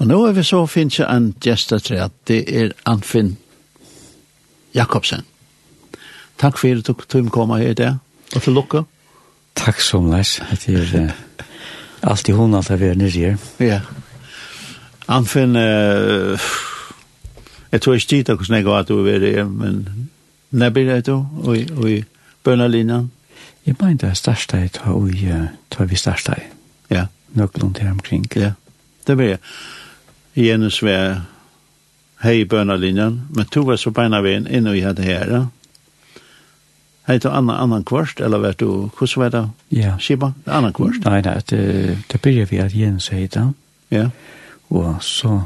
Og nå er vi så finnes jeg en gjestetræ, det er Anfinn Jakobsen. Takk for at du tog komme her i dag, og til lukke. Takk så mye, det er uh, alltid hun alt er nere her. Ja. Anfinn, uh, jeg tror ikke tid at hvordan jeg var at du var her, men når blir det du, og, i bønderlinjen? Jeg mener det er største jeg tar, og jeg vi største jeg. Ja. Nøklund her omkring. Ja, det blir jeg. Jens var hej i bönalinjen, men to var så på ena inn, in och vi hade här. Hei til annan, annan kvarst, eller vet du, hur var det? Ja. Skiba, annan kvarst? Nej, nei, det, det begynner vi at Jens hejde. Ja. Och så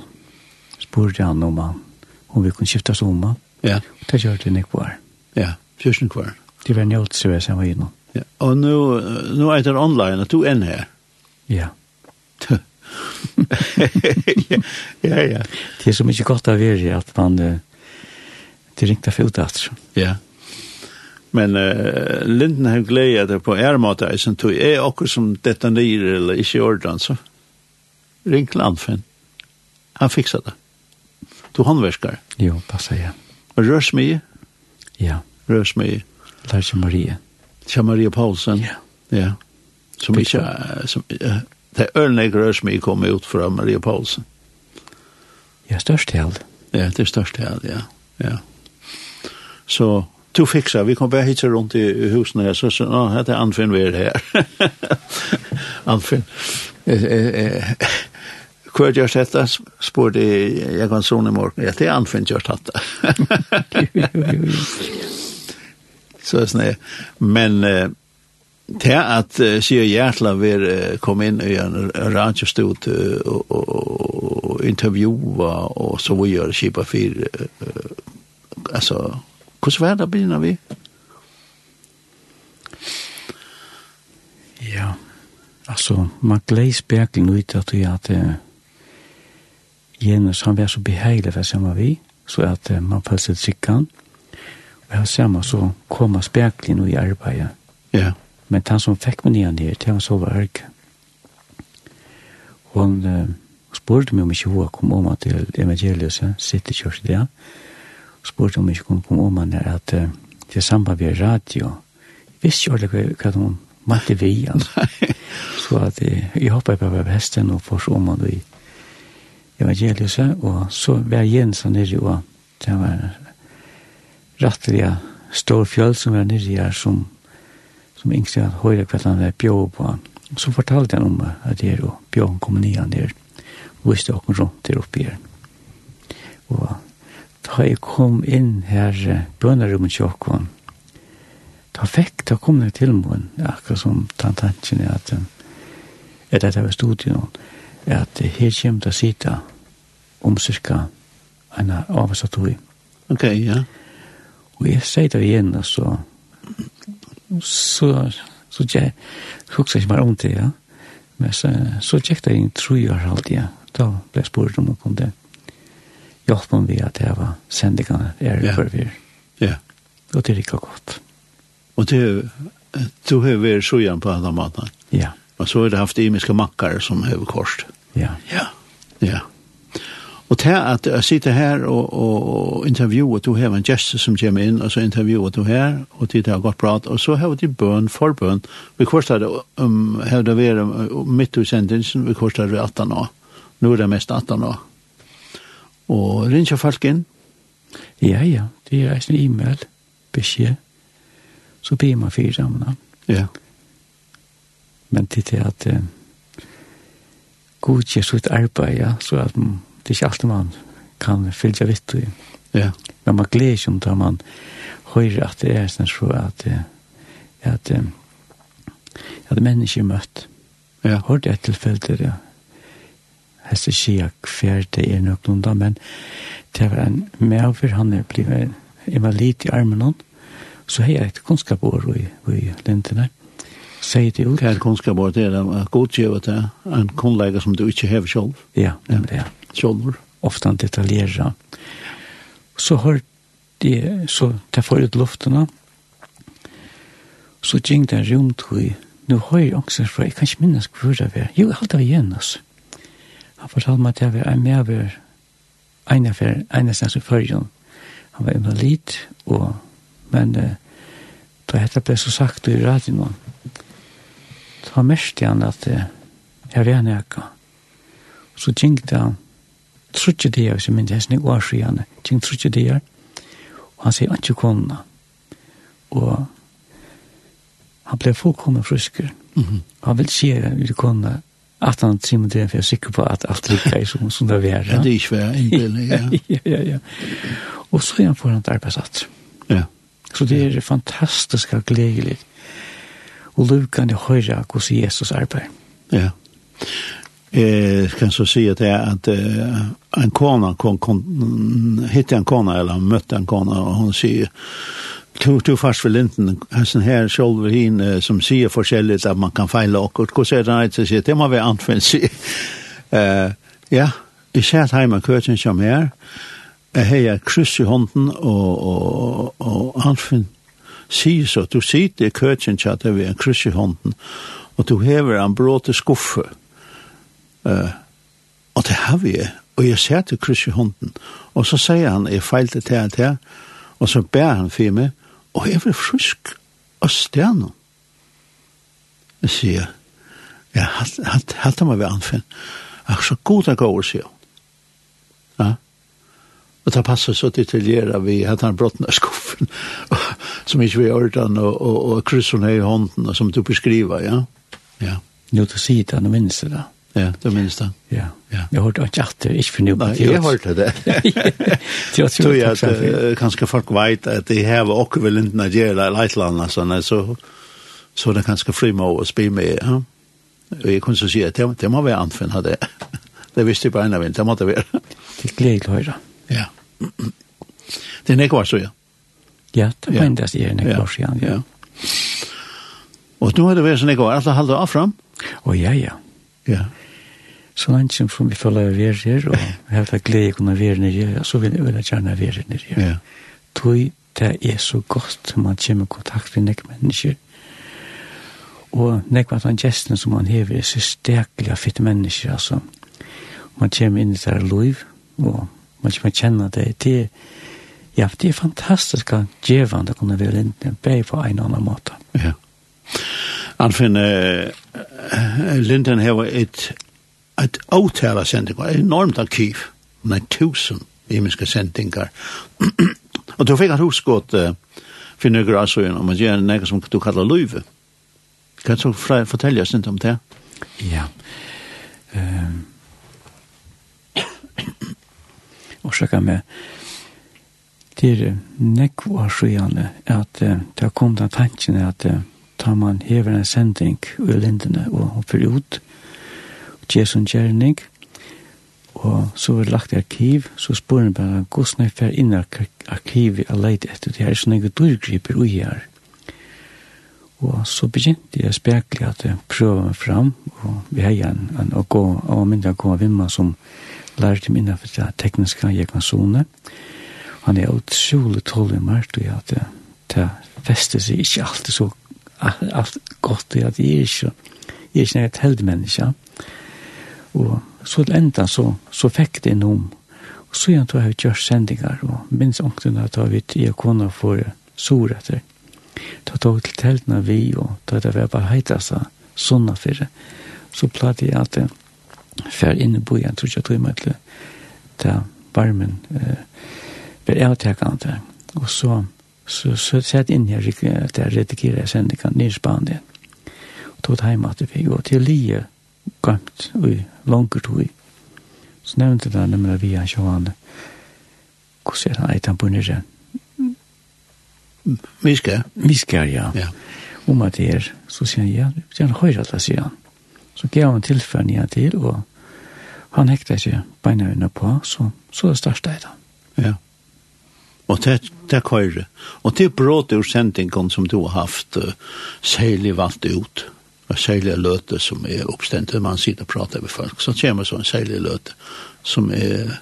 spurte han om, han, om vi kunde om. Han. Ja. Og det gjør det kvar. Ja, 14 kvar. Det var en hjälpsresa var innan. Ja, och nu, nu är det online, att du är här. Ja. ja, ja. Det er så mye godt av er at man det ringte fullt at. Ja. Men uh, Linden har gledet det på ærmåte, som du er akkur som dette nyr eller ikke ordan, så ring til Anfinn. Han fikser det. Du håndverskar. Jo, passa jeg. Og rørs mye? Ja. Rørs mye? Lars Marie. Tja Maria Paulsen? Ja. Ja. Som ikke, som, uh, Det er ølneik rør mye kom ut fra Maria Paulsen. Ja, størst hel. Ja, det er størst hel, ja. ja. Så to fiksa, vi kom bare hitse rundt i husene her, så sa, nå, det er Anfinn vi er her. Anfinn. Hva er det dette? Spår jeg, jeg kan sånne i morgen. Ja, det er Anfinn gjørst dette. Så er det sånn, men... Eh, til at uh, sier Gjertla vil uh, komme inn i en radiostod uh, og, og, og intervjua og så vi gjør kipa fyr uh, altså hvordan var det begynner vi? Ja altså man gleis spekling ut at vi at uh, Jens han var så behagelig for som var vi så at uh, man følte seg sikkan og jeg ser meg så kommer bergling i arbeidet ja yeah. Men han som fikk meg nian der, det var så var ærg. Og uh, spurte meg om ikke hun kom om til evangeliet, sitt i kjørs det. Og spurte om ikke hun kom om at uh, det er samband med radio. Jeg visste ikke ordentlig hva hun måtte vi, altså. så at uh, jeg hoppet på hesten og får så om at vi evangeliet, og så var jeg igjen sånn nere, og det var rettelig stor fjøl som var nere her som som yngste at høyre hva han var bjå på han. Så fortalte han om at det er og bjå han kom nye der og viste åkken rundt der oppe her. Og da jeg kom inn her bønnerummet til åkken, da fikk, da kom det til meg, akkurat som tantanskene at etter at jeg var stod i noen, at her kommer det å sitte om cirka en avsatt tog. Ok, ja. Og jeg sier det igjen, og så så så jag huxar inte bara om det ja. Men så så checkade jag in tre år halt ja. Då blev spurt om kom det. Jag kom vi att det var sändigarna är det för vi. Ja. Och det gick gott. Och det du har vi så igen på andra maten. Ja. Och så har det haft imiska mackar som har kost Ja. Ja. Ja. Og til at jeg sitter her og, og intervjuer, du har en gjest som kommer inn, og så intervjuer du her, og til det har gått bra, og så har de bøn forbøn. Vi korsar det, um, har det vært um, midt i sendelsen, vi korsar det 18 år. Nå er det mest 18 år. Og ringer folk inn? Ja, ja, det er en e-mail, beskjed, så blir man fire sammen. Ja. Men det det at uh, god gjør sitt arbeid, ja, så at man det er ikke alltid man kan fylgja vitt i. Ja. Men man gleder ikke om det, man hører at det er sånn så at at at mennesker er møtt. Ja. Hør det et tilfelle, ja. Hest er ikke hver det er nok noen da, men det var en medver, han er blivet invalid i armen hon, så har jeg et kunnskapår i, i lintene. Sier det ut. Hva er kunnskapår? Det er det? godgjøvet, en kunnlegger som du ikke har selv. Ja, nemlig, ja. ja sjolver. Ofta han detaljerer. Så hørte jeg, så det får ut luftene, så gikk det en romtøy, nå har jeg også, for, jeg kan ikke minnes hvor det var. Jo, alt det var igjen, altså. Han fortalte meg at jeg var med over en av en av sens i førjen. Han var invalid, og, men uh, da dette ble så sagt i radioen, så mest han at uh, jeg var en. Så gikk det han, trutje det jeg, som min tesning var skyane, ting trutje det jeg, og han sier ikke kona, og han ble fullkommen frusker, mm -hmm. han vil se ut kona, at han trimmer det, for jeg er sikker på at alt rikka er som, som det var. Ja, det er ikke hver innbillig, ja. ja, ja, ja. Og så er han foran et arbeidsatt. Ja. Så det er fantastisk og gledelig. Og lukkene høyre hvordan Jesus arbeid. Ja eh, kan så säga det är att eh, en kona kom, kom, hittade en kona eller mötte en kona och hon säger tog to fast för linten? Sån här shoulder hin eh, som säger forskjelligt att man kan fejla och hur säger det inte så det må vi använder sig eh, ja i satt hemma kursen som här jeg har kryss i handen och och och Alfin se så, du ser det køtjen chat at jeg kryss i handen och du häver en bråte skuffe, eh og det har vi, og jeg ser til kryss i hunden, og så sier han, jeg feilte til han til, og så ber han for meg, og jeg vil frisk og stjerne. Jeg sier, ja, hatt han meg ved anfinn, ach, så god er gård, sier. Ja, Og det passer så detaljera vi at han brottna skuffen, som ikke vi ordan, og, og, og kryssene i hånden, som du beskriver, ja. Ja. Jo, du sier det, han minnes det da. Ja, det minns det. Ja. ja. Jag hörde ikke at det ikke finner på det. Jeg hørte det. Jeg tror at uh, kanske folk vet at de har åker vel ikke Nigeria eller et eller annet, sånn, så, så det kanske kanskje fri med med. Ja? Och jag kunne så säga att det, det må vara anfunnet det. det visste jeg bare en av det måste være. det er gledelig å. Ja. Det er nekvar så, ja. Ja, det var endast i nekvar så, ja. ja. Och då har det vært sånn nekvar, alltså halda av fram. Och ja, ja. Ja så langt som vi føler vi er her, og vi har vært glede å kunne være nere, så vil jeg gjerne være nere. Ja. Tøy, det er så godt man kommer i kontakt med nek mennesker, og nek var den gesten som man hever er så stekelig av fitte mennesker, altså. Man kommer inn i det liv, og man kommer kjenne det, det er Ja, det er fantastisk at djevende kunne være inn bæg på en annen måte. Ja. Anfinn, uh, Linden har et et avtale sendinger, et enormt arkiv, nei, tusen imenske sendingar. og du fikk at hos huskått uh, for nøyre asøyene om å gjøre noe som du kallar løyve. Kan du fortelle oss litt om det? Ja. Um, og sjekka med det er nekko asøyene at uh, det har kommet av tanken at uh, tar man hever en sending i lindene og, og fyrir ut, uh, Jason Jernig, og så var det lagt i arkiv, så spør han bare hvordan jeg fer inn i arkivet og leide etter det her, så jeg dyrgriper ui her. Og så begynte jeg spekelig at jeg prøver meg fram, og vi har igjen en å gå, og mindre å gå av vimma som lærte meg innenfor det tekniske jeg kan zone. Han er utrolig tålig mært, og at det fester seg ikke alltid så alt godt, at jeg er ikke, jeg er ikke et heldmenneske. Ja Og så til enda så, så fikk det noen. Og så igjen tog jeg gjør sendinger, og minst ångtene at jeg vet jeg kunne få sår etter. Da tog til teltene vi, og da det var bare heita seg sånne for det. Så platt jeg at fer inn i bojen, tror jeg tog meg til det varmen eh, ble avtekende. Og så, så, så sett inn her, at jeg redigerer sendingene ned i Spanien. Og tog det hjemme at vi, går til Lie, gamt i langer tog. Så nevnte det nemlig vi er sjående. Hvordan er det eit han på nere? Miske? Miske, ja. ja. Om at det er, så sier han, ja, det er en høyre alt, sier han. Så gav han tilfellene jeg til, og han hekta ikke beina under på, så, så det største er det. Ja. Og det, det er høyre. Og det er brått ur sendingen som du har haft, uh, særlig valgt ut. Ja en særlig løte som er oppstendt, man sitter og prater med folk, så kommer så en særlig løte som er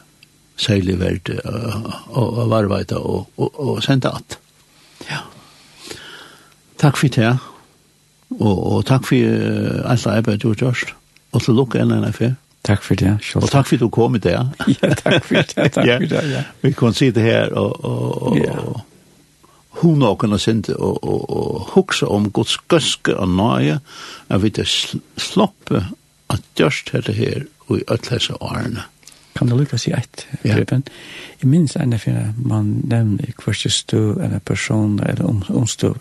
særlig verdt å varveite og, og, og sende at. Ja. Takk for det, og, og takk for uh, alt arbeid du har gjort, og til lukke NNF. Takk for det, Kjolt. Og takk for at du kom i det. ja, takk for det, takk for det, ja. Vi kan sitte her og, og, og, og hun og kunne sinte og, og, og hukse om Guds gøske og nøye, at vi det sloppe at gjørst dette her og i øtlese årene. Kan du lukke å si et, ja. Preben? Jeg minns enda for man nevner i kvørste støv eller personer eller om, omstøv.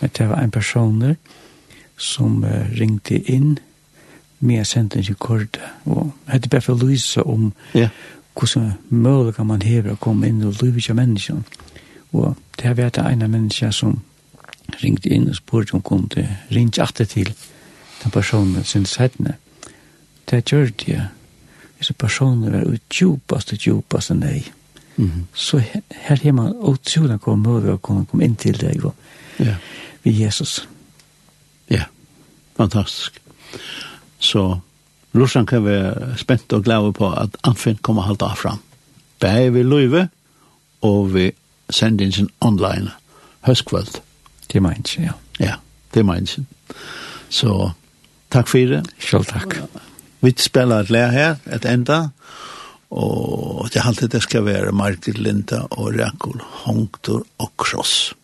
Men det var en personer som uh, ringte inn med senten til Korda. Og hette bare for å lyse om ja. hvordan mulig man hever å komme inn og lyve til menneskene. Og det har vært en av mennesker som ringte inn og spurte om hun kunne ringe alltid til den personen sin sættene. Det gjør det. Hvis personen var utdjupast og djupast enn deg, mm -hmm. så her har man utrolig kommet mulig å kunne komme inn til deg og, ja. ved Jesus. Ja, fantastisk. Så Lorsan kan være spent og glad på at Anfinn kommer halda fram. Bæg vi løyve og vi sendingen online, høstkvöld. Det meint ja. Ja, det meins. Så, takk for det. Selv takk. Vi spiller et lær her, et enda, og det halte det skal være Margit Linda og Rekul Hongtor og Kross.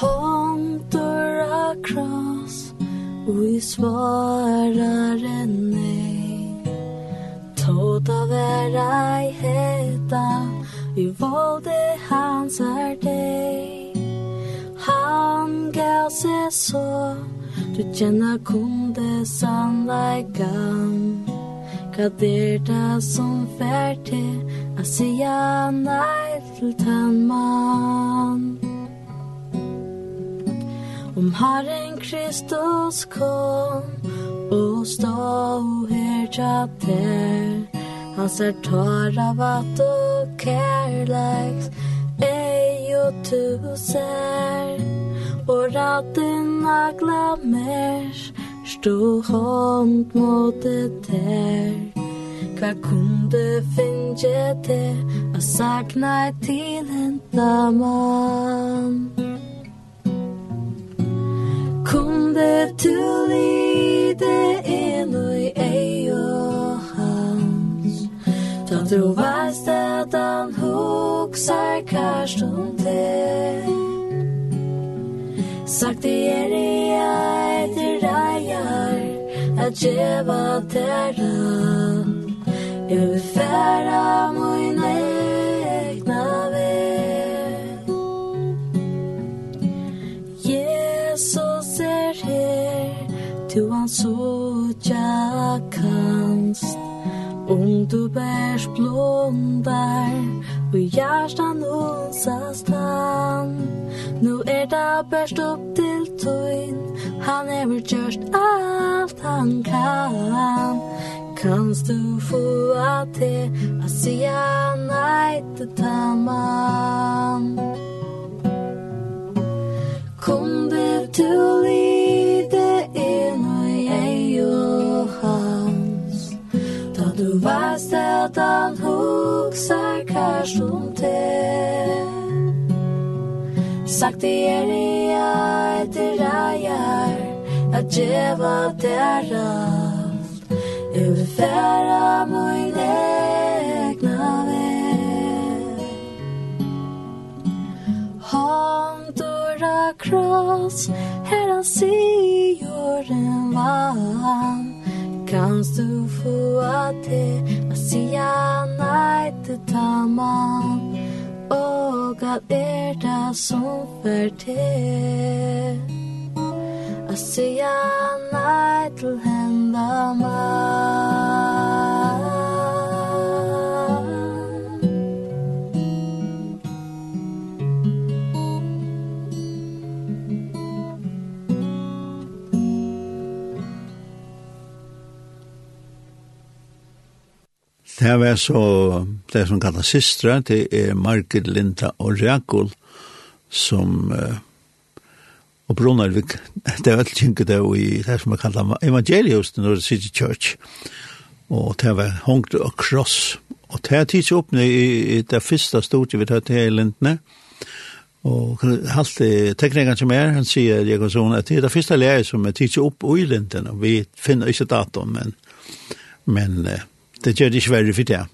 Hongtor og Kross, vi svarer Tåta vera i heta Vi valde hans är dig Han gav sig så Du känna kunde sannleikan. Hva er det som fær til A sia nei til tan mann. Om Herren Kristus kom og stå her tjapter Hans er tar av at og kærleks Ei og tu ser Og ratten av glammer Stå hånd mot det der Hva kunde finne det a sakna til en damann Kunde tu lite eno i ei og hans. Da du veist at han hoksar karst om det Sagt i er i eit reier at djeva terra Jeg vil færa moine kan sucha kanst Om du bärs blundar Och hjärtan unsas tan Nu är det bäst upp till tuin Han är väl just allt han kan Kanst du få att det Att säga nej till tamman Kom du till livet Du veist at han hugsar kærst om te Sagt i er i eiter reier, At djeva der alt. Yvi færa mun egna vei Håndora kross Her han sier en vann Kanst du få at det At sia nei til tamman Og at er det som for det At sia nei til henda man. Det var så, det som kallas systra, det er Margit, Linda og Rekul, som, uh, og Brunarvik, det er alt kjenket det i det som er kallet evangelius, the North City Church, og det var hongt og kross, og det er tids åpne i, det første stortet vi tar til i Lindene, og halt teknikeren som er, han sier, Jakobsson, at det er det første leie som er tids opp i Lindene, vi finner ikke datum, men, men, uh, Det gjør det ikke verre for det.